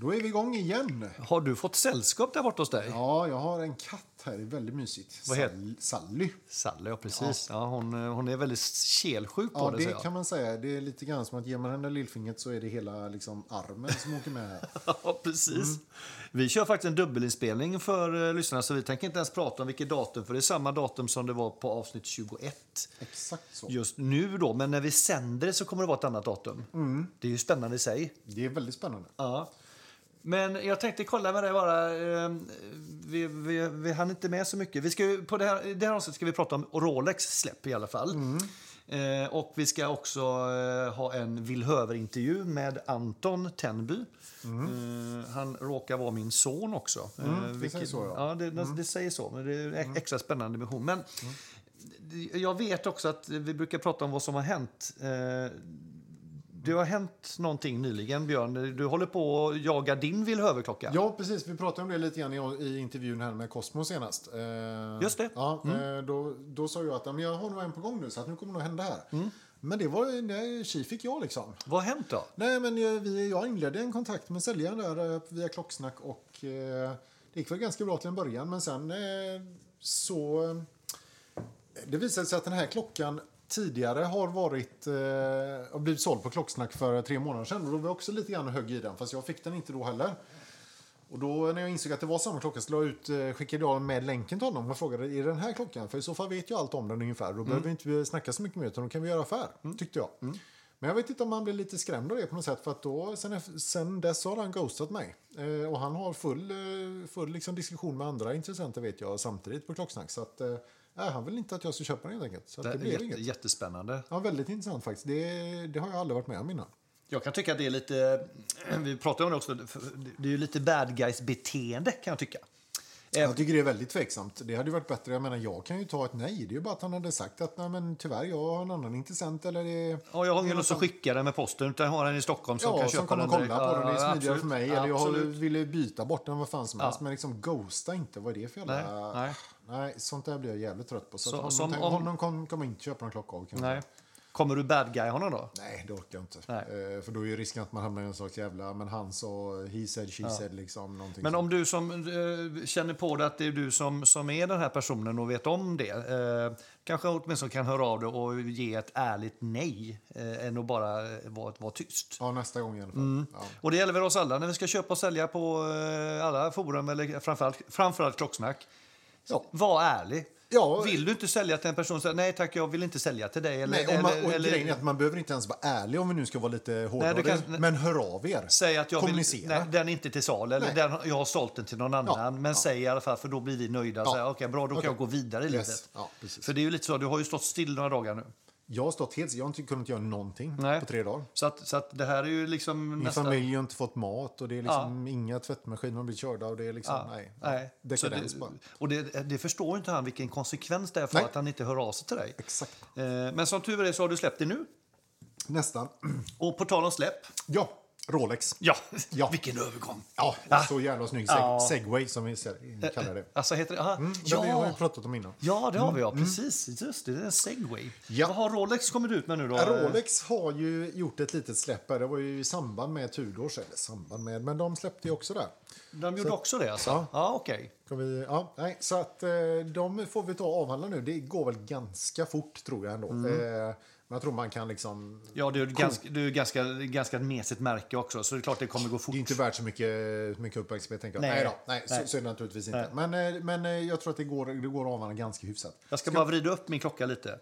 Då är vi igång igen. Har du fått sällskap där borta hos dig? Ja, jag har en katt här. Det är väldigt mysigt. Vad heter- Sall- Sally. Sally, ja precis. Ja. hon, eh, hon är väldigt kelsjuk på Ja, det, det säger jag. kan man säga. Det är lite grann som att ger man henne lillfingret så är det hela liksom, armen som åker med. här. Ja, precis. Vi kör faktiskt en dubbelinspelning för uh, lyssnarna så vi tänker inte ens prata om vilket datum för det är samma datum som det var på avsnitt 21 Exakt så. just nu då. Men när vi sänder det så kommer det vara ett annat datum. Det är ju spännande i sig. Det är väldigt spännande. Ja. Men jag tänkte kolla med dig bara. Eh, vi, vi, vi hann inte med så mycket. Vi ska, på det här, det här avsnittet ska vi prata om Rolex släpp i alla fall. Eh, och vi ska också eh, ha en Villhöver-intervju med Anton Tenby. Eh, han råkar vara min son också. Eh, det säger så, ja. ja det, det, det säger så, men det är extra spännande med hon. Men jag vet också att vi brukar prata om vad som har hänt. Eh, det har hänt någonting nyligen, Björn. Du håller på att jaga din Villhöverklocka. Ja, precis. Vi pratade om det lite grann i, i intervjun här med Cosmo senast. Eh, Just det. Ja, eh, då, då sa jag att men jag har nog en på gång nu så att nu kommer det nog hända här. Men det var nej, tji fick jag liksom. Vad har hänt då? Nej, men jag, vi, jag inledde en kontakt med säljaren där eh, via Klocksnack och eh, det gick väl ganska bra till en början. Men sen eh, så... Eh, det visade sig att den här klockan tidigare har varit eh, blivit såld på Klocksnack för tre månader sedan. Och då var jag också lite grann högg i den, fast jag fick den inte då heller. Och då när jag insåg att det var samma klocka så jag ut, eh, skickade jag med länken till honom och frågade är det den här klockan? För i så fall vet jag allt om den ungefär. Då behöver vi inte snacka så mycket mer utan då kan vi göra affär, tyckte jag. Men jag vet inte om han blev lite skrämd av det på något sätt för att då, sen, eff- sen dess har han ghostat mig. Eh, och han har full, eh, full liksom diskussion med andra intressenter vet jag samtidigt på Klocksnack. Så att, eh, nej, han vill inte att jag ska köpa den helt enkelt. Så Det det, blev jätte, inget. jättespännande. Ja, väldigt intressant faktiskt. Det, det har jag aldrig varit med om innan. Jag kan tycka att det är lite... Vi pratade om det också. Det är ju lite bad guys-beteende, kan jag tycka. Jag tycker det är väldigt tveksamt. Det hade varit bättre. Jag menar, jag kan ju ta ett nej. Det är ju bara att han hade sagt att nej, men tyvärr, jag har en annan intressent eller det... Ja, jag har ingen lust att skicka den med posten, utan jag har den i Stockholm som Ja, kan som köpa kommer den kolla direkt. på den. Det är Ja, smidigare absolut. för mig. Eller jag Absolut. ville byta bort den vad fan som helst. Ja. Men liksom ghosta inte. Vad är det för jävla... Nej, nej. Nej, sånt där blir jag jävligt trött på. Så, Så- honom, som tänk- om- honom kom, kommer inte köpa någon klocka av. Nej. Kommer du bad guy honom då? Nej, det orkar jag inte. Nej. Eh, för då är ju risken att man hamnar i en slags jävla... Men han sa, he said, she said, liksom. Någonting Men om du som eh, känner på det att det är du som, som är den här personen och vet om det. Eh, kanske åtminstone kan höra av dig och ge ett ärligt nej. Eh, än att bara eh, vara, vara tyst. Ja, nästa gång i alla fall. Mm. Ja. Och det gäller väl oss alla när vi ska köpa och sälja på eh, alla forum eller framförallt, framförallt klocksnack. Ja. Var ärlig. Ja. Vill du inte sälja till en person, så nej tack, jag vill inte sälja till dig. Eller, Nej, och man, och eller- grejen är att man behöver inte ens vara ärlig om vi nu ska vara lite hårda. du kan- men hör av er. Säg att jag vill, Kommunicera. nej, den är inte till sal eller den, jag har sålt den till någon annan. men ja. säg i alla fall för då blir vi nöjda. Ja. Så här, Okej, bra, då kan jag gå vidare i Yes. livet. Ja, precis. För det är ju lite så, du har ju stått still några dagar nu. Jag har stått helt... Jag har inte kunnat göra någonting Nej. på tre dagar. Så att, så att det här är ju liksom Min nästan... familj har inte fått mat och det är liksom inga tvättmaskiner har blivit körda och det är liksom, Ja, nej. nej. Dekadens det, bara. och det, det förstår inte han vilken konsekvens det är för Nej. att han inte hör av sig till dig. Exakt. Eh, men som tur är så har du släppt det nu. Nästan. Och på tal om släpp. Ja, Rolex. Ja, Ja. vilken övergång. Ja, Ah. så jävla snygg. Seg- Ja. Segway som vi ser- kallar det. Alltså heter det... Mm, det har vi ja. pratat om innan. ja, det har vi. Ja, precis. Just det, det är en segway. Ja. Vad har Rolex kommit ut med nu då? Rolex har ju gjort ett litet släpp här. Det var ju i samband med Tudors, eller samband med, men de släppte ju också där. De gjorde också det alltså? Ja. Ja, okej. Vi, ja, nej, så att eh, de får vi ta och avhandla nu. Det går väl ganska fort tror jag ändå. Mm. Eh, men jag tror man kan liksom... Ja, det är ganska, det är ganska, ganska mesigt märke också, så det är klart det kommer gå fort. Det är inte värt så mycket, mycket uppmärksamhet. Tänker jag. Nej. Nej, då, nej, Nej. Så, så är det naturligtvis inte. Nej. Men, eh, men eh, jag tror att det går, det går att ganska hyfsat. Jag ska bara vrida upp min klocka lite.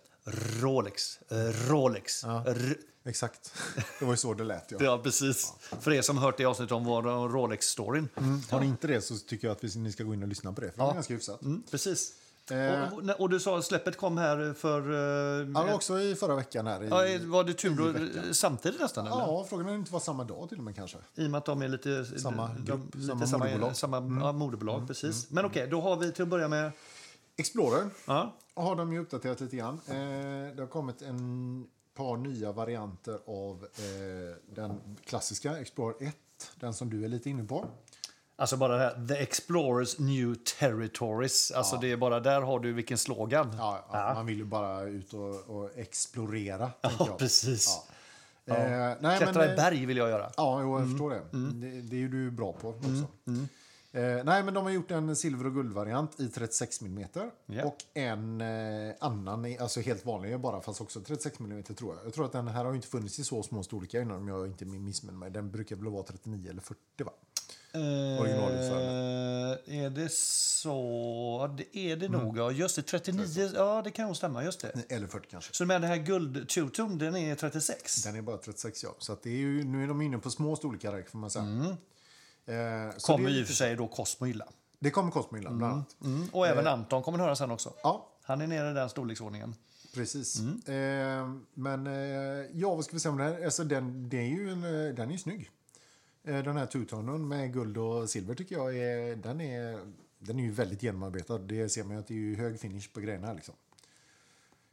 Rolex. Eh, Rolex. R- Exakt. Det var ju så det lät. Ja. ja, precis. För er som hört det avsnittet om Rolex-storyn. Har ni inte det så tycker jag att ni ska gå in och lyssna på det. För det är ganska hyfsat. Mm, precis. Eh. Och, och, du sa att släppet kom här för... eh, Ja, också i förra veckan. Här, i, ja, var det tur samtidigt nästan? Eller? ja, frågan är om det inte var samma dag till och med kanske. I och med att de är lite... Samma de, grupp, lite samma moderbolag. Samma, ja, moderbolag, precis. Men okej, då har vi till att börja med... Explorer Ja, har de ju uppdaterat lite grann. Eh, det har kommit en par nya varianter av eh, den klassiska Explorer 1. Den som du är lite inne på. Alltså bara det här, The Explorers New Territories. Alltså det är bara där har du vilken slogan. Ja, ja, Man vill ju bara ut och, och explorera. Ja, precis. Ja. Ja. Eh, nej, Klättra men, i eh, berg vill jag göra. Ja, jo, jag förstår det. det. Det är ju du bra på också. Eh, nej, men de har gjort en silver och guldvariant i 36 mm. Ja. Och en eh, annan, alltså helt vanlig bara, fast också 36 mm tror jag. Jag tror att den här har inte funnits i så små storlekar innan om jag inte missminner mig. Den brukar väl vara 39 eller 40 va? Originalutförande. Eh, är det så? Ja, Det är det nog. Ja, just det. 39. Ja, det kan nog stämma. Just det. Eller 40 kanske. Så med den här guld two-tone, den är 36? Den är bara 36 ja. Så det är ju, nu är de inne på små storlekar här, får man säga. Eh, så Kommer det, i och för sig då Cosmo gilla. det kommer Cosmo bland annat. Mm. Och även Anton kommer höra sen också. Ja, Han är nere i den storleksordningen. Precis. Mm. Eh, men eh, ja, vad ska vi säga om den? Alltså, den, det är ju en, eh, den är ju snygg. Eh, den här two-tonen med guld och silver tycker jag är, den är, den är ju väldigt genomarbetad. Det ser man ju att det är hög finish på grejerna. Liksom.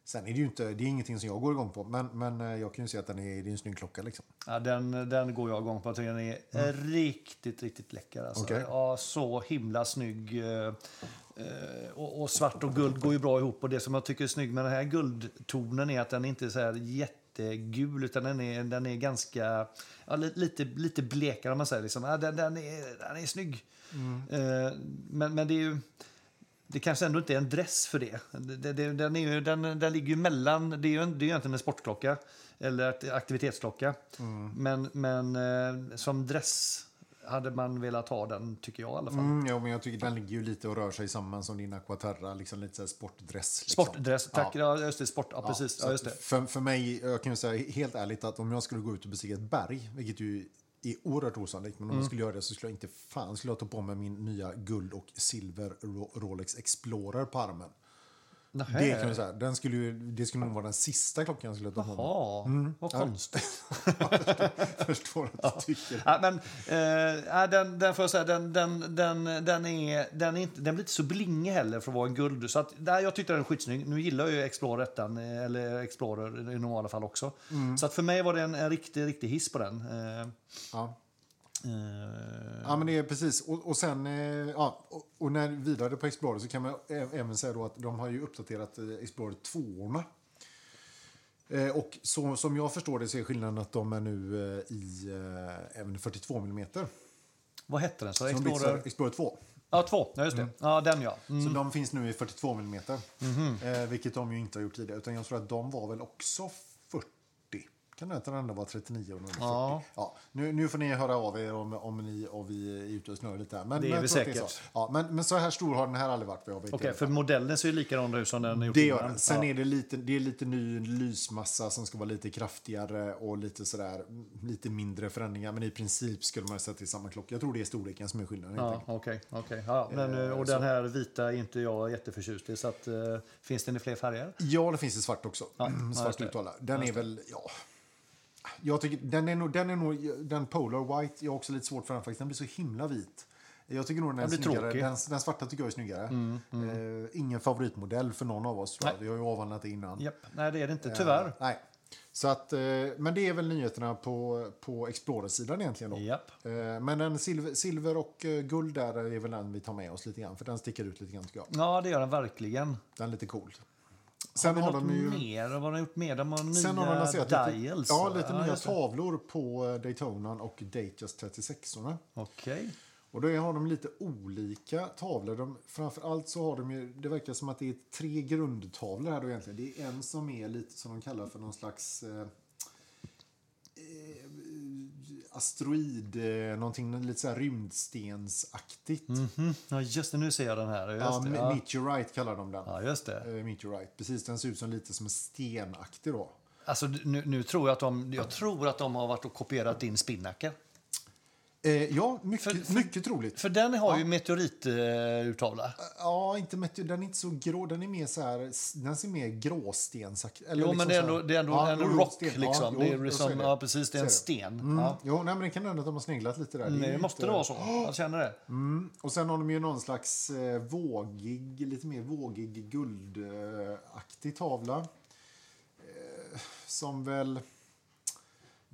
Sen är det ju inte, det är ingenting som jag går igång på, men, men eh, jag kan ju säga att den är, det är en snygg klocka. Liksom. Ja, den, den går jag igång på. Jag tycker den är riktigt, riktigt läcker. Alltså. Okej. Ja, så himla snygg. eh, Och, och svart och guld går ju bra ihop. Och det som jag tycker är snygg med den här guldtonen är att den inte är så här jättegul utan den är, den är ganska ja, li- lite, lite blekare om man säger. Liksom. Ja, den, den, är, den är snygg. Eh, Men, men det är ju... Det kanske ändå inte är en dress för det. det, det den, är ju, den, den ligger ju mellan... Det är ju, en, det är ju egentligen en sportklocka eller aktivitetsklocka. Men, men eh, som dress hade man velat ha den, tycker jag i alla fall. Mm, ja, men jag tycker den ligger ju lite och rör sig samman som din Aquaterra, liksom lite så sportdress. Liksom. Sportdress, tack. Ja. just det. Sport, ja, Ja, precis. Ja, just det. För, för mig, jag kan ju säga helt ärligt att om jag skulle gå ut och bestiga ett berg, vilket ju är oerhört osannolikt, men om Mm. jag skulle göra det så skulle jag inte fan skulle jag ta på mig min nya guld och silver Ro- Rolex Explorer på armen. Nähä. Det kan jag säga. Den skulle ju, det skulle nog vara den sista klockan jag skulle ta mig. Jaha, vad konstigt. Förstår att du tycker. Ja, men, eh, den, den får jag säga, den, den, den, den, är, den, är inte, den blir inte så blingig heller för att vara en guld. Så att, där, jag tyckte den är skitsnygg. Nu gillar jag ju Explorer 1, eller Explorer i normala fall också. Så att för mig var det en, en riktig, riktig hiss på den. Eh, Ja. Eh, Ja, men det är precis. Och, och sen, eh, ja, och, och när vidare på Explorer så kan man även säga då att de har ju uppdaterat eh, Explorer 2 eh, Och så, som jag förstår det så är skillnaden att de är nu i även 42 mm. vad hette den? Så Explorer... Explorer 2. Ja, två. Ja, just det. Ja, den ja. Mm. Så de finns nu i 42 mm. Mhm. eh, vilket de ju inte har gjort tidigare. Utan jag tror att de var väl också 40. Kan det heta att den var 39 och den var 40? Ja. Ja. nu, nu får ni höra av er om, om ni och vi är ute och snurrar lite här. Men, Det är vi att är säkert. så. Ja, men, men så här stor har den här aldrig varit i Okej, alla för modellen ser ju likadan ut som den är gjort Det gör den. Sen ja. är det lite, det är lite ny lysmassa som ska vara lite kraftigare och lite sådär, lite mindre förändringar. Men i princip skulle man sätta till samma klocka. Jag tror det är storleken som är skillnaden. Ja, okej. okej. Ja, men, Eh, och den här vita är inte jag jätteförtjust i. Så att, eh, finns den i fler färger? Ja, det finns i svart också. Ja, Mm, svart uttalad. Den är väl, ja... Jag tycker, den är nog, den är nog, den Polar White, jag har också lite svårt för den faktiskt. Den blir så himla vit. Jag tycker nog den Den blir snyggare. tråkig. Den, den svarta tycker jag är snyggare. Eh, ingen favoritmodell för någon av oss tror jag. Vi har ju avhandlat det innan. Japp. Nej, det är det inte. Tyvärr. Eh, nej. Så att, eh, men det är väl nyheterna på, på Explorer-sidan egentligen då. Japp. Eh, Men en silver, silver och eh, guld där är väl den vi tar med oss lite grann. För den sticker ut lite grann tycker jag. Ja, det gör den verkligen. Den är lite cool. Sen har har de ju... mer? Vad har de gjort mer? De har nya Sen har de lanserat lite, dials. ja, va? lite nya just det. tavlor på eh, Daytonan och Datejust 36 orna Okej. Och då har de lite olika tavlor. De, framförallt så har de ju, det verkar som att det är tre grundtavlor här då egentligen. Det är en som är lite som de kallar för någon slags eh, eh, asteroid, eh, någonting lite så här rymdstensaktigt. Mhm. Ja, just det. Nu ser jag den här. Just Ja, det. Ja. Meteorite kallar de den. ja, just det. Eh, Meteorite. Precis, den ser ut som lite som en stenaktig då. Alltså, nu, nu tror jag att de, jag tror att de har varit och kopierat din spinnaker. Eh, ja, mycket, För- för- mycket troligt. För den har ju meteoriturtavla. Ja, inte meteor, den är inte så grå. Den är mer så här, den ser mer gråstensaktig. eller Jo, liksom men det är ändå, det är ändå Ja, en rock. sten. Ja, liksom. jo, det är liksom, det. ja, precis. Det är en sten. Mm. Ja. Jo, nej, men det kan hända att de har sneglat lite där. är Nej, det måste det vara så. Jag känner det. Mm. Och sen har de ju någon slags eh, vågig, lite mer vågig guldaktig tavla. Eh, som väl...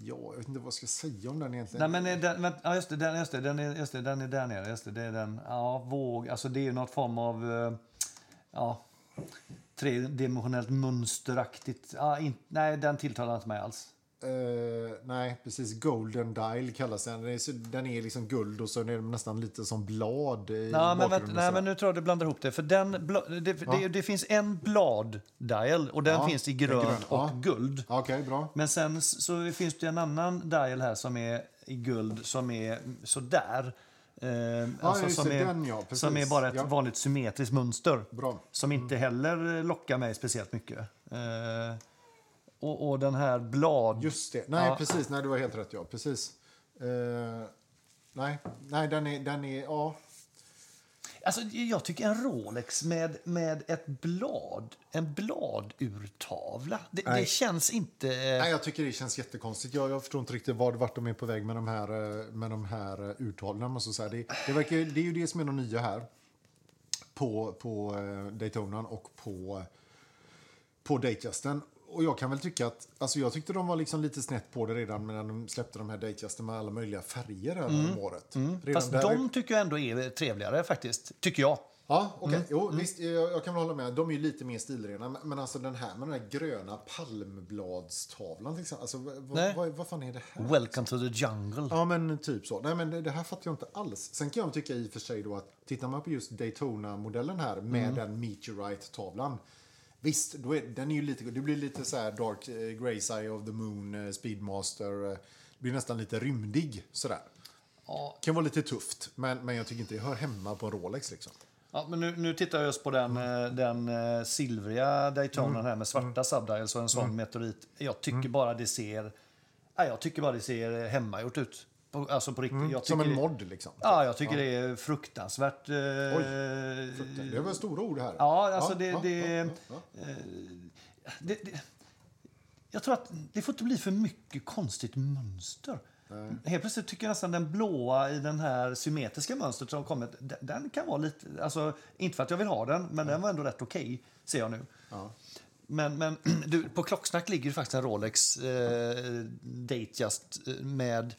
Ja, jag vet inte vad jag ska säga om den egentligen. Nej, men är den, men, ja, just det, den, just det, den, är, just det, den är där nere. Just det, det är den. Ja, våg. Alltså det är ju något form av... Eh, ja, tredimensionellt mönsteraktigt. Ja, in, nej, den tilltalar inte mig alls. Eh, nej, precis. Golden Dial kallas den. Den är, den är liksom guld och så är den nästan lite som blad i Nej, men, vänta, nej, men nu tror jag du blandar ihop det. För den, bla- det, det, det finns en blad-dial och den Ja, finns i grönt grön, och ja. guld. Okej, bra. Men sen så finns det en annan dial här som är i guld som är sådär. Eh, alltså som, är, den, ja, som är bara ett Ja. vanligt symmetriskt mönster. Bra. Som inte heller lockar mig speciellt mycket. Eh, och, och den här blad... Just det. Nej, Ja. precis. Nej, du har helt rätt. Ja, precis. Eh, nej, nej den, är, den är... Ja. Alltså, jag tycker en Rolex med, med ett blad, en bladurtavla, det, det känns inte... Nej, jag tycker det känns jättekonstigt. Jag, jag förstår inte riktigt vart, vart de är på väg med de här, eh, med de här eh, urtalen. Måste säga. Det, det, verkar, det är ju det som är de nya här. På, på eh, Daytonan och på, på Datejusten. Och jag kan väl tycka att, alltså jag tyckte de var liksom lite snett på det redan när de släppte de här Datejusten med alla möjliga färger här om året. Mm. Fast där- de tycker jag ändå är trevligare faktiskt, tycker jag. Ja, okej. Mm. Jo, visst, jag, jag kan väl hålla med. De är ju lite mer stilrena. Men, men alltså den här med den här gröna palmbladstavlan till exempel. Alltså, vad, vad, vad fan är det här? Welcome to the jungle. Ja, men typ så. Nej, men det, det här fattar jag inte alls. Sen kan jag tycka i och för sig då att tittar man på just Daytona-modellen här med Mm. den Meteorite-tavlan. Visst, då är, den är ju lite, det blir lite så här Dark eh, Grey's Eye of the Moon, eh, Speedmaster. eh, Det blir nästan lite rymdig sådär. Ja. Kan vara lite tufft, men, men jag tycker inte det hör hemma på en Rolex liksom. Ja, men nu, nu tittar jag just på den, eh, den silvriga Daytonan Mm. här med svarta subdials och en sån meteorit. Jag tycker bara det ser... Ja, jag tycker bara det ser hemmagjort ut. På, alltså på riktigt. Jag Som tycker en det- mod liksom. Ja, jag tycker det är fruktansvärt... eh, Det är väl stora ord här. Ja, alltså det... ja, det, ja, ja. det, det jag tror att det får inte bli för mycket konstigt mönster. Helt plötsligt tycker jag nästan den blåa i den här symmetriska mönstret som kommit, den, den kan vara lite, alltså inte för att jag vill ha den, men den var ändå rätt okej, ser jag nu. Ja. Men, men du, på Klocksnack ligger ju faktiskt en Rolex eh, Datejust eh, med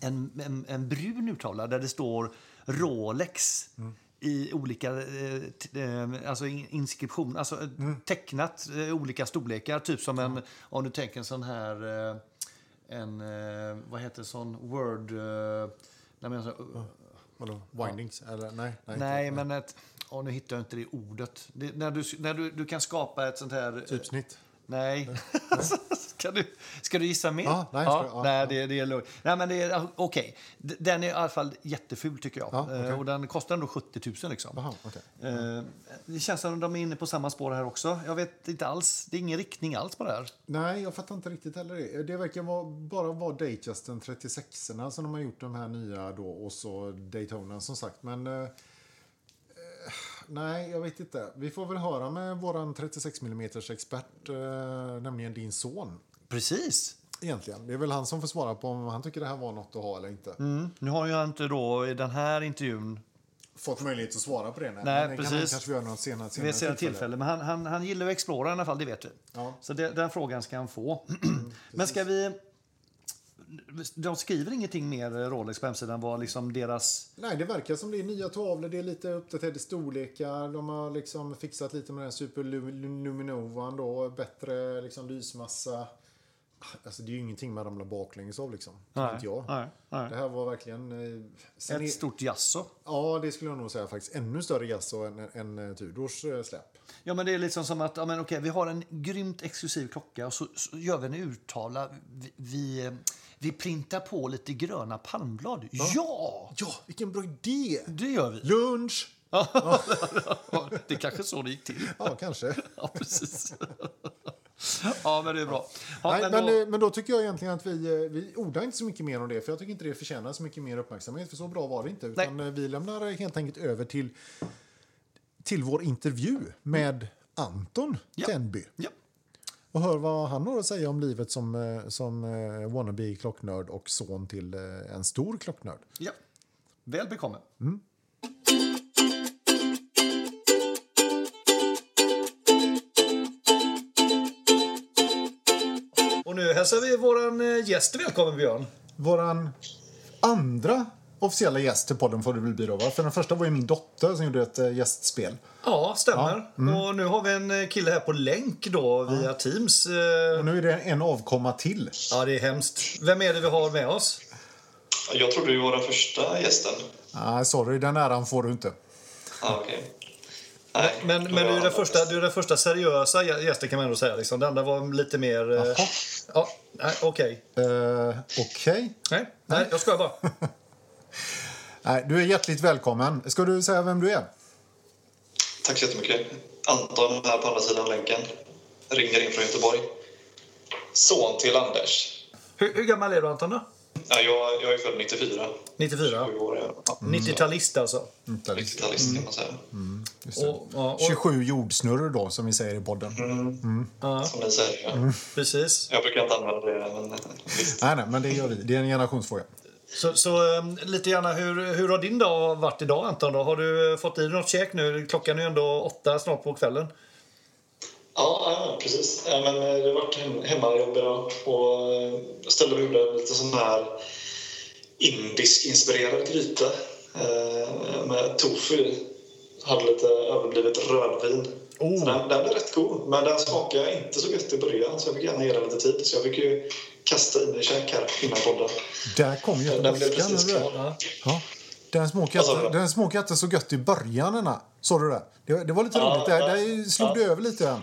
en, en, en brun urtavla där det står Rolex i olika eh, eh, alltså in- inskription, alltså eh, tecknat eh, olika storlekar. Typ som en, om du tänker en sån här, eh, en, eh, vad heter sån Word... Nej, men, så, Vadå? Windings? Eller nej? Nej, nej, inte. men ett... Oh, nu hittar jag inte det ordet. Det, när du, när du, du kan skapa ett sånt här... Typsnitt? Nej. ska, du, ska du gissa mer? Ja, nej, ja, nej ja. det, det är lugnt. Nej, men det är okej. D- Den är i alla fall jätteful tycker jag. Ja, okej. Eh, Och den kostar ändå 70 000 liksom. Jaha, okej. Eh, Det känns som att de är inne på samma spår här också. Jag vet inte alls. Det är ingen riktning alls på det här. Nej, jag fattar inte riktigt heller det. Det verkar vara, bara vara Datejusten 36 som de har gjort de här nya då och så Daytona som sagt. Men eh, eh, nej, jag vet inte. Vi får väl höra med våran 36 mm expert, eh, nämligen din son. Precis. Egentligen. Det är väl han som får svara på om han tycker det här var något att ha eller inte. Mm. Nu har jag inte då i den här intervjun Fått möjlighet att svara på det. Nej, Nej, Men kan precis. han kanske göra något senare, senare vid senare tillfälle. Men han, han, han gillar att explora i alla fall, det vet vi. Ja. Så det, den frågan ska han få. Men ska vi... De skriver ingenting mer, Rolex, på hemsidan vad liksom deras... Nej, det verkar som det är nya tavlor, det är lite uppdaterade storlekar. De har liksom fixat lite med den superluminovan då, bättre liksom lysmassa. Alltså det är ju ingenting man ramlar baklänges av liksom. Nej, inte jag. Nej, nej. Det här var verkligen... eh, Ett är, stort jasso. Ja, det skulle jag nog säga faktiskt. Ännu större jazz än, än eh, Tudors eh, släpp. Ja, men det är liksom som att ja, men okej, vi har en grymt exklusiv klocka och så, så gör vi en urtavla. Vi, vi, vi printar på lite gröna palmblad. Ja! Ja, vilken bra idé! Det gör vi. Lunch! Ja, det är kanske så det gick till. Ja, kanske. Ja, precis. Ja, men det är bra. Ja, Nej, men då, eh, men då tycker jag egentligen att vi, eh, vi ordar inte så mycket mer om det. För jag tycker inte det förtjänar så mycket mer uppmärksamhet. För så bra var det inte. Utan eh, vi lämnar helt enkelt över till, till vår intervju med Anton Ja. Tenby. ja. Och hör vad han har att säga om livet som, eh, som eh, wannabe klocknörd och son till eh, en stor klocknörd. ja. Väl bekomme. Och nu hälsar vi vår gäst välkommen, Björn. Våran andra officiella gäst till podden får det väl bli då, va? För den första var ju min dotter som gjorde ett eh, gästspel. Ja, stämmer. Och nu har vi en eh, kille här på länk då via Teams. Eh, Och nu är det en avkomma till. Ja, det är hemskt. Vem är det vi har med oss? Jag trodde du var den första gästen. Nej, sorry, den äran får du inte. Ah, okay. Nej, Men, men du, är den första, du är den första seriösa gä- gästen kan man ändå säga. Liksom. Den andra var lite mer... Jaha. Ja, nej, okej. Eh, Okej. Nej, nej, jag skojar bara. Nej, Du är hjärtligt välkommen. Ska du säga vem du är? Tack så jättemycket. Anton här på andra sidan länken. Ringer in från Göteborg. Son till Anders. Hur, hur gammal är du, Anton? Då? Ja, jag, jag är född 94. 94? Sju år är jag. Ja, 90-talist alltså. Inte riktigt. 90-talist kan man säga. Just det. Och, ja, och, 27 jordsnurror då, som vi säger i podden. ja, Som ni säger. Ja. Mm. precis. Jag brukar inte använda det, men visst. Nej, nej, men det gör vi. Det är en generationsfråga. Så, så um, lite gärna, hur, hur har din dag varit idag, Anton? Då? Har du eh, fått i dig något käk nu? Klockan är ju ändå åtta snart på kvällen. Ja, ja, precis. Ja, men eh, det har varit hem, hemmajobb idag. Och eh, jag ställde och gjorde lite sån här indisk-inspirerad gryta eh, med tofu i. Hade lite överblivet rödvin. Oh. Så den, den blev rätt god, men den smakade inte så gott i början så jag fick gärna ge den lite tid. Så jag fick ju kasta i mig käk här innan podden. Där kom ju Den blev precis klar. Ja. Den smakade, den inte så gött i början. Ena. Såg du det? Det, det var lite Ja, roligt. Där, ja, där slog ja. du över lite än.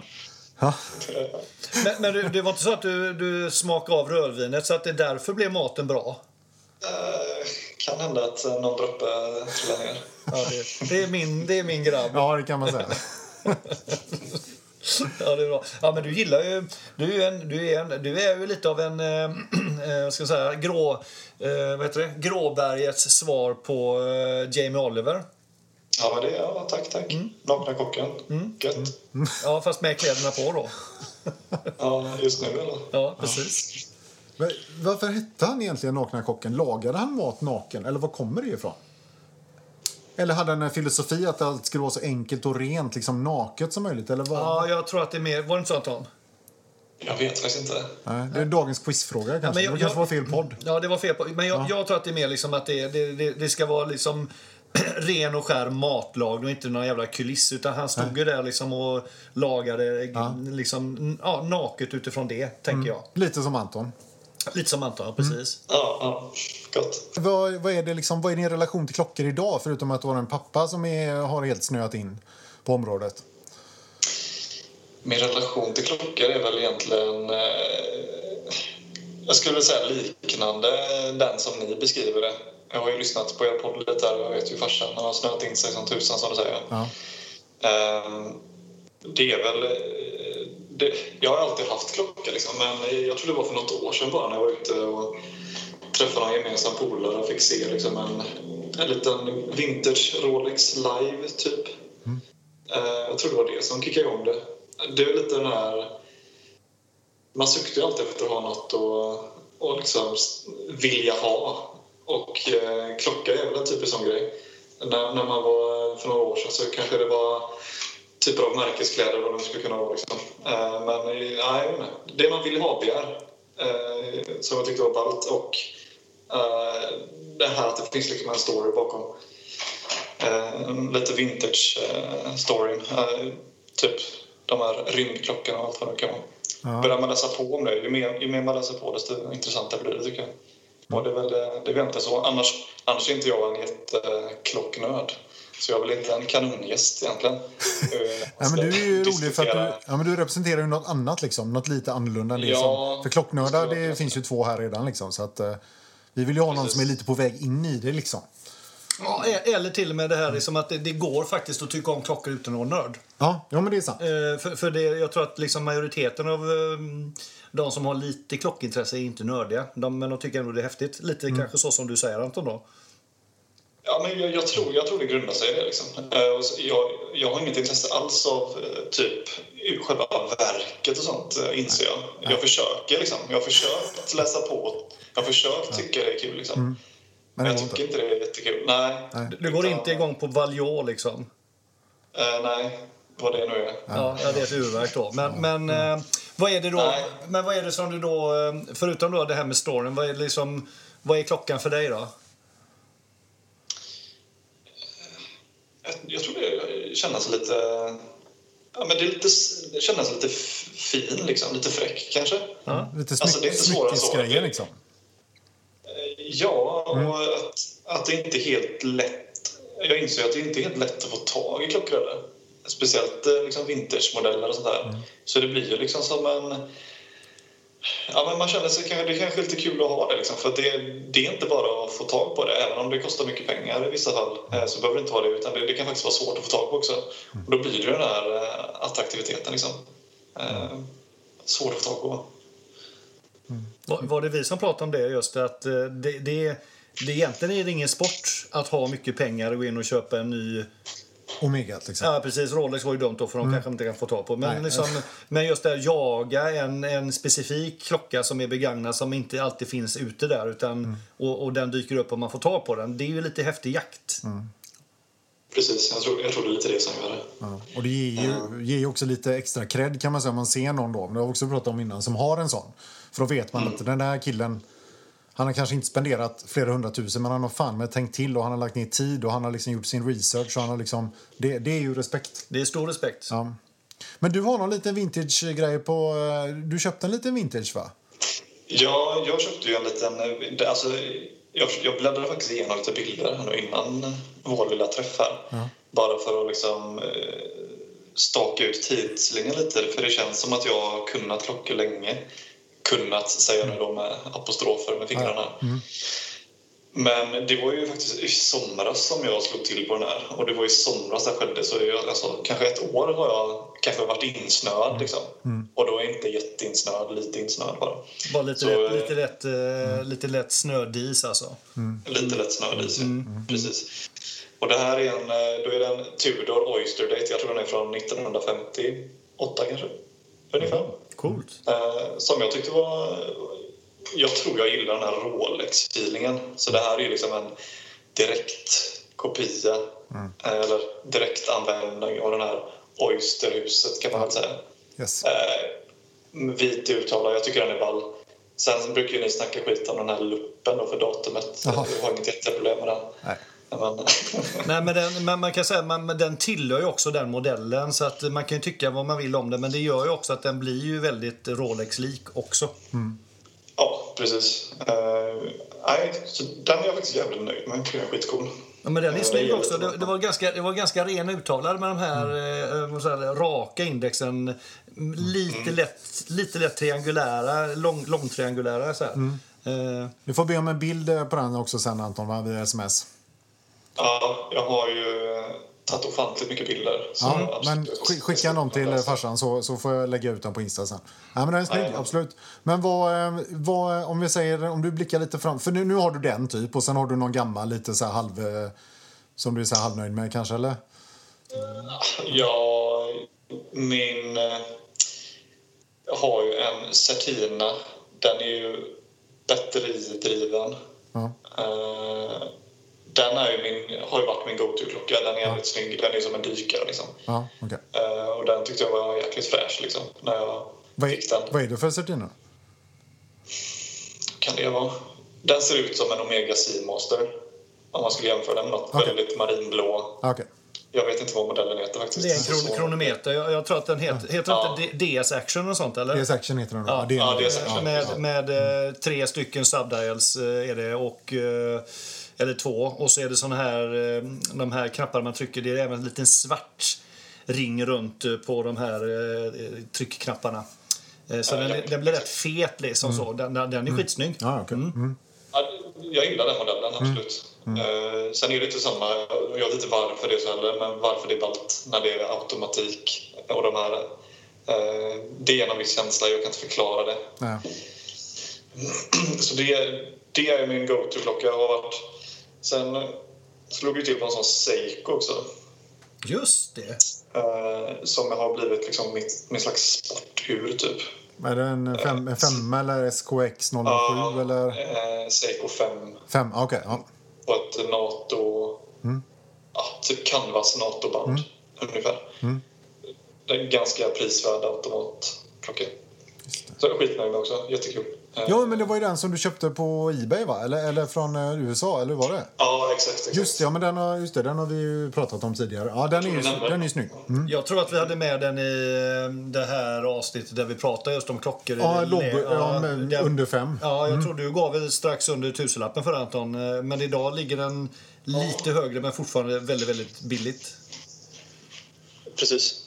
Ja. Men, men du, det var inte så att du, du smakade av rödvinet så att det därför blev maten bra? Eh, kan hända att någon droppe trillar ner. Ja, det, det, är min, det är min grabb. ja, det kan man säga. Ja, det är bra. Ja, men du gillar ju... Du är ju, en, du är en, du är ju lite av en... Vad ska jag säga? Grå, eh, vad heter det? Gråbergets svar på eh, Jamie Oliver. Ja, det, ja, tack, tack. Nakna kocken. Gött. Ja, fast med kläderna på då. Ja, just nu eller? Ja, precis. Men varför hette han egentligen Nakna kocken? Lagade han mat naken? Eller var kommer det ifrån? Eller hade han en filosofi att allt skulle vara så enkelt och rent, liksom naket som möjligt? Eller vad? Ja, jag tror att det är mer... Var det inte så, Anton? Jag vet faktiskt inte. Nej, det är dagens quizfråga kanske. men jag- det kanske jag- var fel podd. Ja, det var fel på. Men jag, jag tror att det är mer liksom att det, det, det, det ska vara liksom ren och skär matlag och inte någon jävla kuliss. Utan han stod ju där liksom och lagade liksom, ja, naket utifrån det, tänker jag. Lite som Anton. Lite som Anton, precis. Ja, ja gott. Vad, vad, är det liksom, vad är din relation till klockor idag? Förutom att du har en pappa som är, har helt snöat in på området. Min relation till klockor är väl egentligen... Eh, jag skulle säga liknande den som ni beskriver det. Jag har ju lyssnat på er podd lite här och jag vet ju farsan han har snöat in sig som tusan som du säger. Ja. Ehm, det är väl... Det, jag har alltid haft klocka liksom, men jag tror det var för något år sedan bara när jag var ute och träffade någon gemensam polare och fick se liksom en, en liten vintage Rolex live typ. Eh, jag tror det var det som kickade igång det. Det är lite den här... Man suktar ju alltid efter att ha något och, och liksom vilja ha. Och eh, klocka är väl en typisk sån grej. När, när man var för några år sedan så kanske det var typer av märkeskläder vad det skulle kunna vara. Liksom. Eh, men eh, nej, det man vill ha begär eh, som jag tyckte var ballt och eh, det här att det finns liksom en story bakom. Lite vintage storyn. Eh, typ de här rymdklockorna och allt vad det kan vara. Ja. Börjar man läsa på om det, ju mer, ju mer man läser på desto intressantare blir det tycker jag. Och det är väl, det är väl inte så. Annars, annars är inte jag en jätteklocknörd. Så jag är väl inte en kanongäst egentligen. Eh, Nej, men du är ju rolig för att du, ja, men du representerar ju något annat, liksom, något lite annorlunda än det Ja, som... För klocknördar, det det finns ju två här redan liksom, så att eh, vi vill ju ha någon Precis. som är lite på väg in i det liksom. Ja, e- eller till och med det här liksom att det, det går faktiskt att tycka om klockor utan att vara nörd. Ja, ja men det är sant. Eh, för för det, jag tror att liksom majoriteten av eh, de som har lite klockintresse är inte nördiga. De, men de tycker ändå det är häftigt. Lite kanske så som du säger Anton då. Ja, men jag, jag, tror, jag tror det grundar sig i det. Liksom. Eh, Jag, jag har inget intresse alls av eh, typ själva verket och sånt, eh, inser jag. Jag försöker. Liksom. Jag har försökt läsa på. Jag har försökt tycka det är kul. Liksom. Men Men jag tycker inte. det är jättekul. Nej. Du går Utan, inte igång på Valjå liksom. Eh, nej, vad det nu är. Ja, ja, det är ett urverk då. Men, men, eh, vad är det då? Nej. Men vad är det som du då, förutom då det här med storyn, vad är, liksom, vad är klockan för dig då? Jag tror det känns lite... Ja, men det, är lite, det känns lite fin, liksom. lite fräck kanske. Lite Alltså, det är inte svårare än så. smyckesgrejer liksom. Ja, och att, att det inte är helt lätt. Jag inser att det inte är helt lätt att få tag i klockor heller. Speciellt eh, liksom vintagemodeller och sånt där. Så det blir ju liksom som en... Ja, men man känner sig kanske, det är kanske lite kul att ha det liksom, för det, det är inte bara att få tag på det. Även om det kostar mycket pengar i vissa fall eh, så behöver det inte vara det. Utan det, det kan faktiskt vara svårt att få tag på också. Och då blir det den här eh, attraktiviteten liksom. Eh, svår att få tag på. Mm. Var, var det vi som pratade om det? Just att eh, det, det, det egentligen är det ingen sport att ha mycket pengar och gå in och köpa en ny... Omega till exempel. Ja, precis. Rolex var ju dumt då, för de kanske inte kan få tag på. Men, Nej. liksom, men just det, jaga en, en specifik klocka som är begagnad som inte alltid finns ute där utan, och, och den dyker upp och man får tag på den. Det är ju lite häftig jakt. Precis, jag tror, jag tror det är lite det som gör det. Ja. Och det ger ju, ger ju också lite extra cred kan man säga om man ser någon då, men det har vi också pratat om innan, som har en sån. För då vet man att den där killen, han har kanske inte spenderat flera hundratusen men han har fan med tänkt till och han har lagt ner tid och han har liksom gjort sin research och han har liksom, det, det är ju respekt. Det är stor respekt. Ja. Men du har någon liten vintage-grej på, eh, du köpte en liten vintage va? Ja, jag köpte ju en liten... det- Alltså, jag, jag bläddrade faktiskt igenom lite bilder här nu innan vår lilla träff här. Bara för att liksom eh, staka ut tidslinjen lite. För det känns som att jag har kunnat klockor länge. Kunnat, säger jag nu då med apostrofer med fingrarna. Men det var ju faktiskt i somras som jag slog till på den här. Och det var i somras det skedde. Så jag, alltså, kanske ett år har jag kanske varit insnöad. Liksom. Och då är inte jätteinsnöad, lite insnöad bara. Bara lite, Så, lätt, eh, lite, lätt, eh, lite lätt snödis alltså. Lite lätt snödis, ja. Precis. Och det här är en, eh, då är det en Tudor Oyster Date. Jag tror den är från 1958 kanske. Ungefär. Coolt. Eh, som jag tyckte var... Jag tror jag gillar den här Rolex-feelingen. Så det här är liksom en direkt kopia eh, eller direkt användning av den här Oysterhuset kan man väl säga. Yes. Eh, vit uttalad, jag tycker den är ball. Sen brukar ju ni snacka skit om den här luppen då för datumet. Jag har inget jätteproblem med den. Nej. Men, Nej, men den, men man kan säga man, men den tillhör ju också den modellen så att man kan ju tycka vad man vill om den men det gör ju också att den blir ju väldigt Rolex-lik också. ja, precis. Eh, nej, så den är jag faktiskt jävligt nöjd med. Den är skitcool. Ja, men den är Ja, snygg också. Det, det, var ganska, det var ganska ren uttalad med de här eh, vad säger jag, raka indexen. Lite, lätt, lite lätt triangulära, lång, långtriangulära. Så här. Eh, Du får be om en bild eh, på den också sen Anton, via sms. Ja, jag har ju eh, tagit ofantligt mycket bilder. så Ja, men sk- skicka dem till eh, farsan så, så får jag lägga ut dem på Insta sen. Ja, men den är snygg, Jajamän. absolut. Men vad, eh, vad, om vi säger, om du blickar lite fram, för nu, nu har du den typ och sen har du någon gammal lite så här halv, som du är så halvnöjd med kanske eller? Ja, min... Jag har ju en Certina. Den är ju batteridriven. Ja. Eh, Den är ju min, har ju varit min go-to-klocka. Den är jävligt snygg. Den är som en dykare. Liksom. Ja, okej. Eh, Och den tyckte jag var jäkligt fräsch liksom, när jag Vad, fick den. är- vad är det för Certina? Kan det vara? Den ser ut som en Omega Seamaster. Om man skulle jämföra den med något Okej. väldigt marinblå. Okej. Jag vet inte vad modellen heter faktiskt. det är en kron, Så- kronometer. Jag, jag tror att den heter, heter Ja. inte DS Action och sånt eller? DS Action heter den då. Ja, är ja, DS Action. med med eh, tre stycken subdials eh, är det och eh, eller två och så är det sån här eh, de här knapparna man trycker det är även en liten svart ring runt eh, på de här eh, tryckknapparna. Så Ja, den, ja. är- den blir rätt fet liksom så. Den, den är skitsnygg. Ja, okej. Mm. Ja, jag gillar den modellen, absolut. Eh, sen är det inte samma, jag vet inte varför det är så heller, men varför det är ballt när det är automatik och de här. Det är en viss känsla, jag kan inte förklara det. Så det, det är min go-to-klocka. Jag har varit... Sen slog jag till på en sån Seiko också. Just det. Eh, som har blivit liksom mitt, min slags sportur, typ. Är det en fem, en femma eller SKX 007 Ja, eller? eh, Seiko 5 Fem, okej. ja. på ett NATO... Ja, typ canvas NATO-band, ungefär. Det är en ganska prisvärd automatklocka. Så jag är skitnöjd med också. Jättekul. Ja, men det var ju den som du köpte på Ebay, va? Eller, eller från eh, USA, eller hur var det? Ja, exakt. exakt. Just det, ja, men den har, just det, den har vi ju pratat om tidigare. Ja, den är ju, den är snygg. Mm. Jag tror att vi hade med den i eh, det här avsnittet där vi pratade just om klockor. Ja, lobb, lä- ja, men det- under fem. Ja, jag tror du gav väl strax under tusenlappen för Anton. eh, Men idag ligger den lite högre men fortfarande väldigt, väldigt billigt. Precis.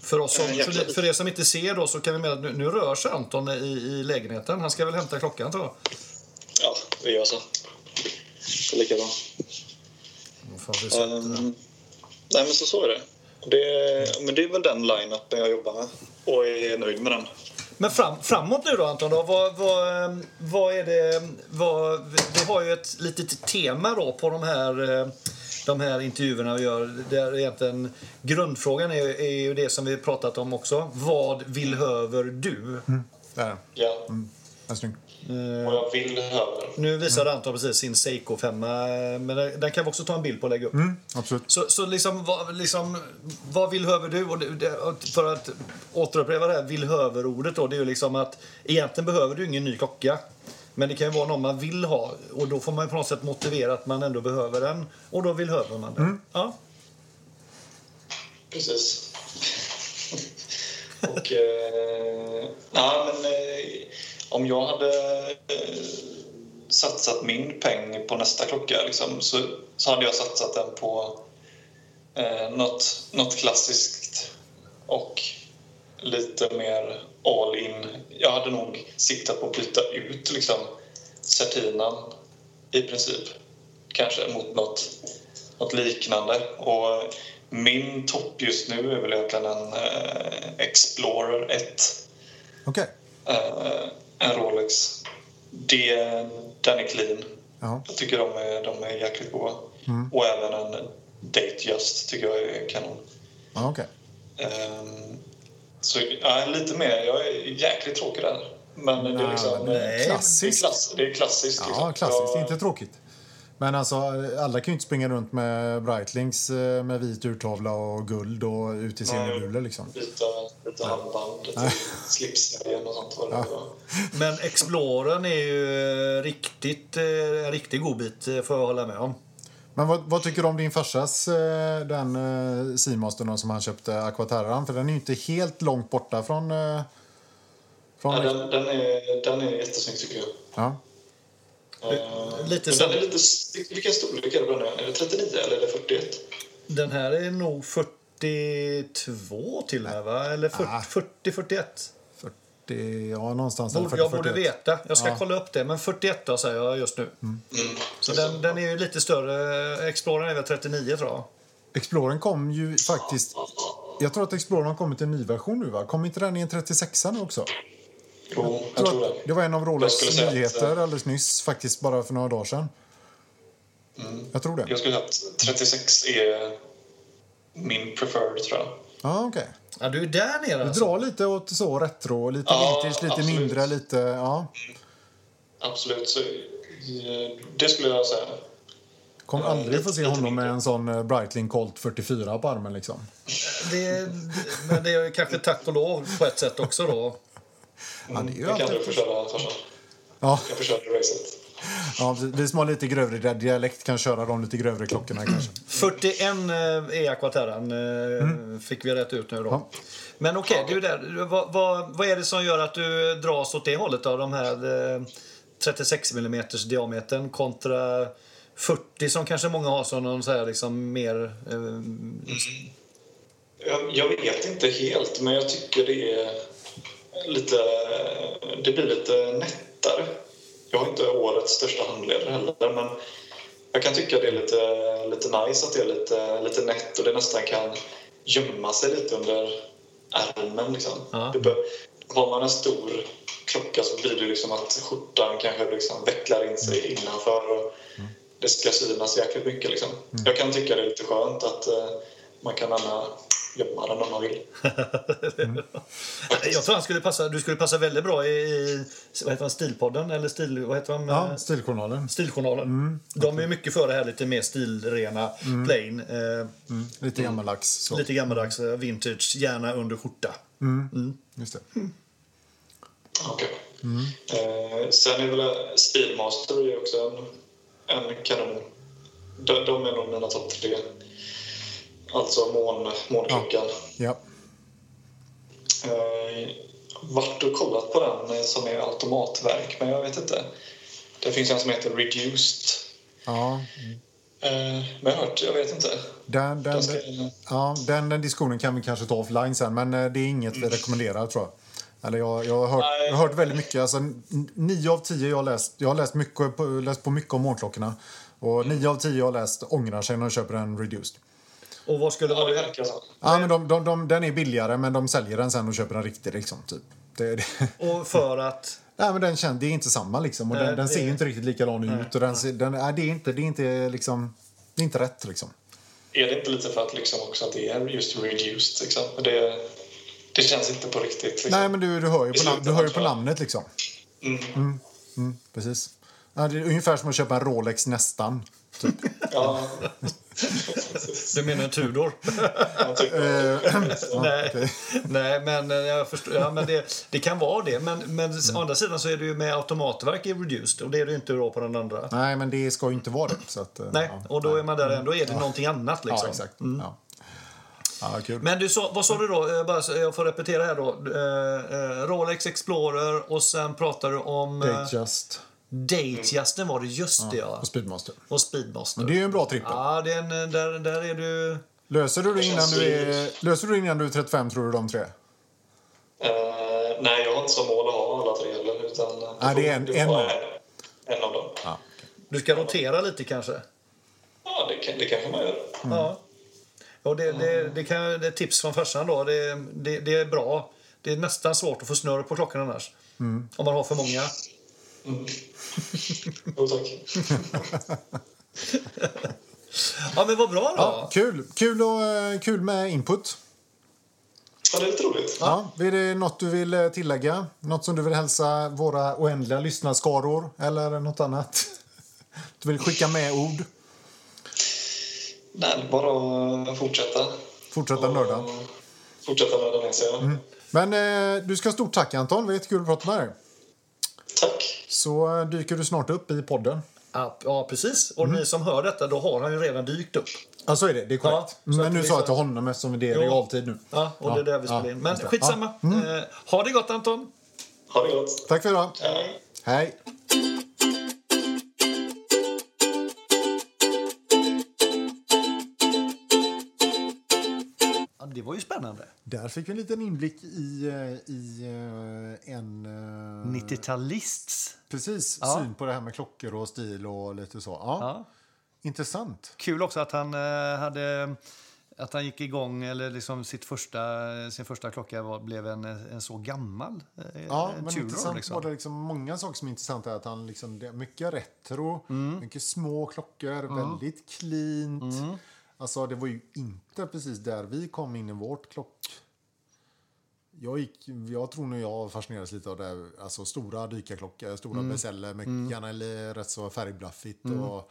För, oss som, Eh, för, för er som inte ser då så kan vi med att nu, nu rör sig Anton i, i lägenheten. Han ska väl hämta klockan tror jag. ja, vi gör så. Det är lika bra. Um, nej, men så, så är det. det. Men det är väl den line-upen jag jobbar med och är nöjd med den. Men fram, framåt nu då Anton, då, vad, vad, eh, vad är det... Vad, vi har ju ett litet tema då på de här, eh, de här intervjuerna vi gör. Där egentligen grundfrågan är, är ju det som vi pratat om också. Vad behöver du? Där, Ja, snygg. och jag vill höra. Nu visade Anton precis sin Seiko 5 men den kan vi också ta en bild på och lägga upp. Mm, absolut. Så, så liksom, vad, liksom, vad villhöver du? Och det, för att återupprepa det här villhöver-ordet då, det är ju liksom att egentligen behöver du ingen ny klocka. Men det kan ju vara någon man vill ha och då får man på något sätt motivera att man ändå behöver den och då villhöver man den. Ja. Precis. och... Eh, nej, men eh, om jag hade eh, satsat min peng på nästa klocka liksom, så, så hade jag satsat den på eh, något, något klassiskt och lite mer all in. Jag hade nog siktat på att byta ut liksom, Certinan i princip. Kanske mot något, något liknande. Och min topp just nu är väl egentligen en eh, Explorer 1. Okej. Eh, en Rolex. Det, den är clean. Ja. Jag tycker de är, de är jäkligt goda. Och även en Datejust tycker jag är kanon. Ja, okej. Ehm, så ja, lite mer. Jag är jäkligt tråkig där. Men det är liksom... nej. Klassiskt. Det är, klass, det är klassiskt. Ja, liksom. klassiskt. Jag- Inte tråkigt. Men alltså, alla kan ju inte springa runt med Breitlinks eh, med vit urtavla och guld och ut i semibulor liksom. Byta, byta handband till slipsnöjen och sånt. Det var. Men Explorern är ju eh, riktigt, eh, en riktigt god bit, eh, får jag hålla med om. Men vad, vad tycker du om din farsas, eh, den eh, Seamastern som han köpte, Aquaterran? För den är ju inte helt långt borta från... Eh, från Ja, den, den, är, den är jättesnygg tycker jag. ja. Ehm, lite den är lite, vilken storlek är det på den? Är det 39 eller är det 41? Den här är nog 42 till och med, va? Eller 40, Ah. 40 41. 40, ja någonstans Borde, 40, jag borde 41. veta. Jag ska Ja. kolla upp det. Men 41 då, säger jag just nu. Så den, den är ju lite större. Explorern är väl 39 tror jag. Explorern kom ju faktiskt... Jag tror att Explorern har kommit i en ny version nu va? Kom inte den i en 36 nu också? Jo, jag tror tror det. det var en av Rolex Jag att, nyheter eh, alldeles nyss, faktiskt bara för några dagar sedan. Jag tror det. Jag skulle säga att 36 är min preferred tror jag. Ja, okej. Ja, du är där nere Du alltså. drar lite åt så retro, lite Ja, vintage, lite absolut. mindre, lite... Ja. Absolut. Så, eh, det skulle jag säga. Kommer Ja, aldrig få se honom med en sån eh, Breitling Colt 44 på armen liksom. Det, men det är ju kanske tack och lov på ett sätt också då. Ja, det är ju Det kan alltid... du få köra farsan. Ja, Jag får köra racet. Ja, vi som har lite grövre dialekt kan köra de lite grövre klockorna kanske. 41 eh, är Aquaterran, eh, fick vi rätt ut nu då. Ja. Men okej, du är där. Vad, vad, vad är det som gör att du dras åt det hållet av de här eh, 36 mm diametern kontra 40 som kanske många har som någon så här liksom mer... Eh, Jag, jag vet inte helt, men jag tycker det är lite... Det blir lite nättare. Jag har inte årets största handleder heller, men jag kan tycka det är lite, lite nice att det är lite, lite nätt och det nästan kan gömma sig lite under ärmen. Liksom. Ja. Bör, har man en stor klocka så blir det liksom att skjortan kanske liksom vecklar in sig innanför och det ska synas jäkligt mycket. Liksom. Jag kan tycka det är lite skönt att eh, man kan gärna gömma den om man vill. jag tror han skulle passa, du skulle passa väldigt bra i, i vad heter han, Stilpodden eller stil, vad heter han? Ja, Stiljournalen. Stiljournalen. De är mycket för det här lite mer stilrena, plain. Eh, Mm, lite gammaldags. Så. Lite gammaldags, eh, vintage, gärna under skjorta. Just det. Okej. Eh, sen är väl Speedmaster är också en, en kanon. De, de är nog mina topp tre. Alltså mån, månklockan. Ja. Eh, varit och kollat på den som är automatverk, men jag vet inte. Det finns en som heter Reduced. Ja. Eh, men jag har hört, jag vet inte. Den, den, Den ska, ja, den, den diskussionen kan vi kanske ta offline sen, men eh, det är inget vi rekommenderar tror jag. Eller jag, jag, har hört, jag har hört väldigt mycket. Alltså, nio av tio jag har läst, jag har läst, mycket, läst på mycket om månklockorna. Och nio av tio jag har läst ångrar sig när de köper en reduced. Och vad skulle ja, det vara... verkar så. Ja, men de, de, de, den är billigare, men de säljer den sen och köper en riktig. Liksom, typ. det, det, Och för att... nej, men den känns, det är inte samma. Liksom, och Nej, den, den det- ser ju inte riktigt likadan ut. Och den, den, nej, det, är inte, det, är inte, liksom, det är inte rätt. Liksom. Är det inte lite för att, liksom också att det är just reduced? Liksom? Det, det känns inte på riktigt. Liksom. Nej, men du, du hör ju på, nam- du hör ju på namnet. Liksom. Mm. Mm, precis. Ja, det är ungefär som att köpa en Rolex nästan. Typ. Ja, Du menar en Tudor? jag Ja, Nej. okej. Nej, men eh, jag förstår. Ja, men det, det kan vara det. Men, men å andra sidan så är det ju med automatverk i reduced och det är det ju inte då på den andra. Nej, men det ska ju inte vara det. Så att, eh, Nej, ja. och då är man där ändå. är det någonting annat liksom. Ja, exakt. Ja. Ja, kul. Men du sa, vad sa du då? Eh, Bara, jag får repetera här då. Eh, eh, Rolex Explorer och sen pratar du om... eh, Datejust Datejusten var det, just det ja. och Speedmaster. Och Speedmaster. Det är ju en bra trippel. Ja, det är en, eh, där, där är du... Löser du det innan du är, löser du det innan du är 35, tror du, de tre? Eh, nej, jag har inte som mål att ha alla tre heller. Utan Nej, det är en- får en en, en av dem. Ja. Du ska rotera lite kanske? Ja, det, kan, det kanske man gör. Ja. Och det, det, det, kan, det är tips från farsan då. Det, det, det är bra. Det är nästan svårt att få snurr på klockan annars. Om man har för många. Mm. Jo, tack. Ja, men vad bra då. Ja, kul. Kul, och, eh, kul med input. Ja, det är lite roligt. Ja. Är det något du vill eh, tillägga? Något som du vill hälsa våra oändliga lyssnarskaror? Eller något annat? Du vill skicka med ord? Nej, bara fortsätta. Fortsätta nörda. Fortsätta nörda ner sig. ja. Men eh, du ska ha stort tack Anton. Det var jättekul att prata med dig. Tack. Så eh, dyker du snart upp i podden. Ja, ja precis. Och ni som hör detta, då har han ju redan dykt upp. Ja, så är det. Det är korrekt. Ja, Men nu vi sa jag till honom eftersom det är realtid nu. Ja, och det är där vi spelar ja, in. Men just det. skitsamma. Eh, ha det gott Anton. Ha det gott. Tack för idag. Hej. Hej. Spännande. Där fick vi en liten inblick i, eh, i eh, en... eh, 90-talists. Precis, Ja. syn på det här med klockor och stil och lite så. Ja, Ja. Intressant. Kul också att han eh, hade att han gick igång, eller liksom sitt första, sin första klocka var, blev en, en så gammal eh, Ja, en men Tudor. intressant liksom. var det liksom många saker som är intressanta är att han liksom, mycket retro, Mm. mycket små klockor, väldigt cleant. Mm. Alltså det var ju inte precis där vi kom in i vårt klock... Jag, gick, jag tror nog jag fascinerades lite av det, alltså stora dykarklockor, stora Mm. bezeller med gärna li- rätt så färgblaffigt. Och,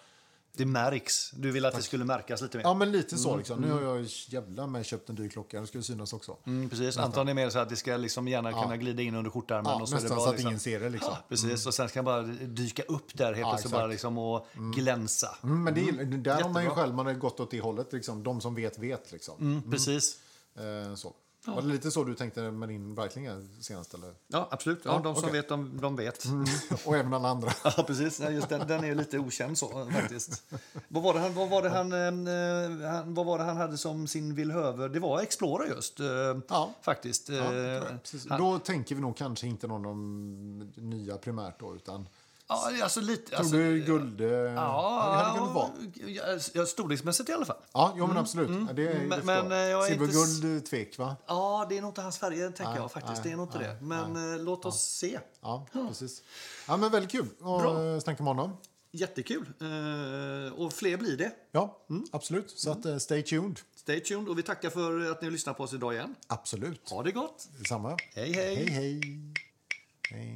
Det märks. Du ville att det skulle märkas lite mer. ja men lite så liksom. Nu har jag jävla med köpt en dyr klocka, ska det synas också. Mm, precis. Anton är mer så att det ska liksom gärna Ja. kunna glida in under skjortärmen. Ja, och så nästan bra, så att liksom. ingen ser det liksom. Ja, precis. Och sen ska han bara dyka upp där helt Ja, plötsligt bara liksom och glänsa. Mm, men det, där har man ju Jättebra. själv man har gått åt det hållet. Liksom. De som vet, vet. Liksom. Mm, precis. Eh, så. Var det lite så du tänkte med din Breitling senast? Eller? Ja, absolut. Ja, Ja, de som okej. vet, de, de vet. Och även alla andra. Ja, precis. Ja, just den, den är lite okänd så faktiskt. vad, var det han, vad, var det han, eh, han, vad var det han hade som sin villhöver? Det var Explorer just, eh, Ja. faktiskt. Ja, Eh, han- Då tänker vi nog kanske inte någon de nya primärt då, utan ja, alltså lite... tror Alltså, du guld... eh, ja, det hade kunnat vara. ja, ja, storleksmässigt i alla fall. Ja, jo, men absolut. Ja, det, Mm, det men- men, eh, jag är inte Silverguld, eh, tvek va? Ja, det är nog inte hans färger, tänker Nej, jag faktiskt. nej, det är nog inte nej, det. Men eh, låt oss se. Ja, precis. Ja, men väldigt kul att snacka med honom. Jättekul. Eh, och fler blir det. Ja, absolut. Så att, eh, stay tuned. Stay tuned. Och vi tackar för att ni lyssnar på oss idag igen. Absolut. Ha det gott. Detsamma. Hej, hej. Hej, hej. hej.